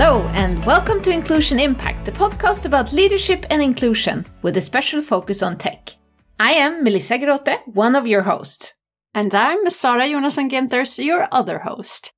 Hello, and welcome to Inclusion Impact, the podcast about leadership and inclusion with a special focus on tech. I am Melissa Grote, one of your hosts. And I'm Sara Jonasson Genters, your other host.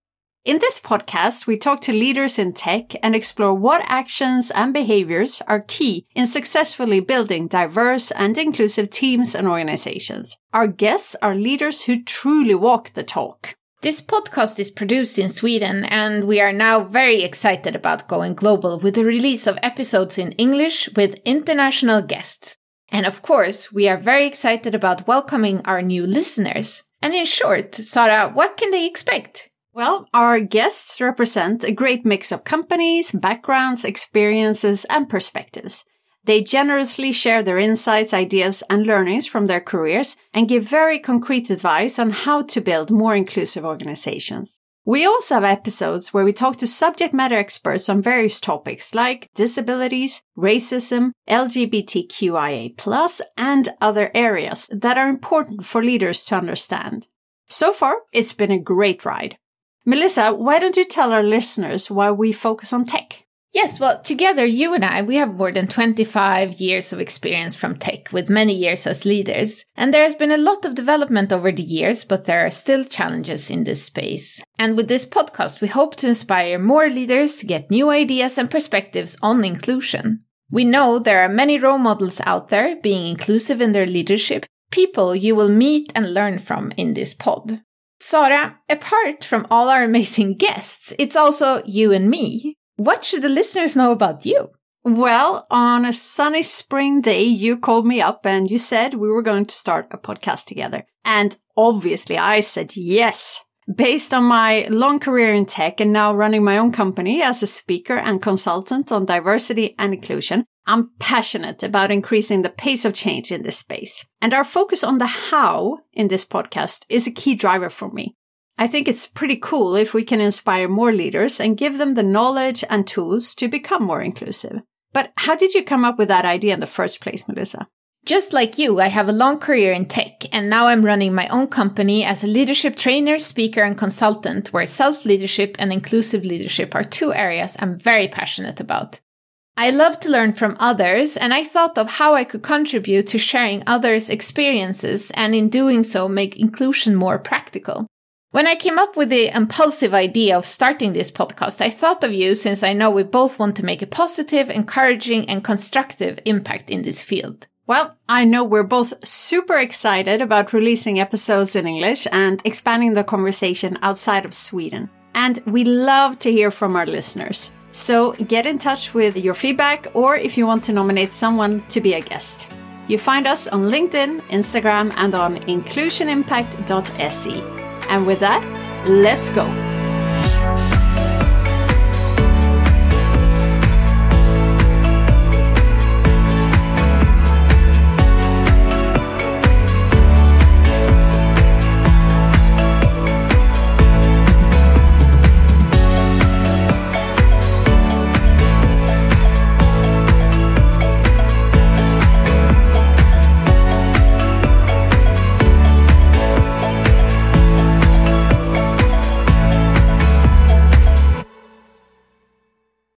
In this podcast, we talk to leaders in tech and explore what actions and behaviors are key in successfully building diverse and inclusive teams and organizations. Our guests are leaders who truly walk the talk. This podcast is produced in Sweden, and we are now very excited about going global with the release of episodes in English with international guests. And of course, we are very excited about welcoming our new listeners. And in short, Sara, what can they expect? Well, our guests represent a great mix of companies, backgrounds, experiences, and perspectives. They generously share their insights, ideas, and learnings from their careers and give very concrete advice on how to build more inclusive organizations. We also have episodes where we talk to subject matter experts on various topics like disabilities, racism, LGBTQIA+, and other areas that are important for leaders to understand. So far, it's been a great ride. Melissa, why don't you tell our listeners why we focus on tech? Yes, well, together, you and I, we have more than 25 years of experience from tech with many years as leaders. And there has been a lot of development over the years, but there are still challenges in this space. And with this podcast, we hope to inspire more leaders to get new ideas and perspectives on inclusion. We know there are many role models out there being inclusive in their leadership, people you will meet and learn from in this pod. Sara, apart from all our amazing guests, it's also you and me. What should the listeners know about you? Well, on a sunny spring day, you called me up and you said we were going to start a podcast together. And obviously I said yes. Based on my long career in tech and now running my own company as a speaker and consultant on diversity and inclusion, I'm passionate about increasing the pace of change in this space. And our focus on the how in this podcast is a key driver for me. I think it's pretty cool if we can inspire more leaders and give them the knowledge and tools to become more inclusive. But how did you come up with that idea in the first place, Melissa? Just like you, I have a long career in tech, and now I'm running my own company as a leadership trainer, speaker, and consultant, where self leadership and inclusive leadership are two areas I'm very passionate about. I love to learn from others, and I thought of how I could contribute to sharing others' experiences and in doing so make inclusion more practical. When I came up with the impulsive idea of starting this podcast, I thought of you since I know we both want to make a positive, encouraging, and constructive impact in this field. Well, I know we're both super excited about releasing episodes in English and expanding the conversation outside of Sweden. And we love to hear from our listeners. So get in touch with your feedback or if you want to nominate someone to be a guest. You find us on LinkedIn, Instagram, and on inclusionimpact.se. And with that, let's go.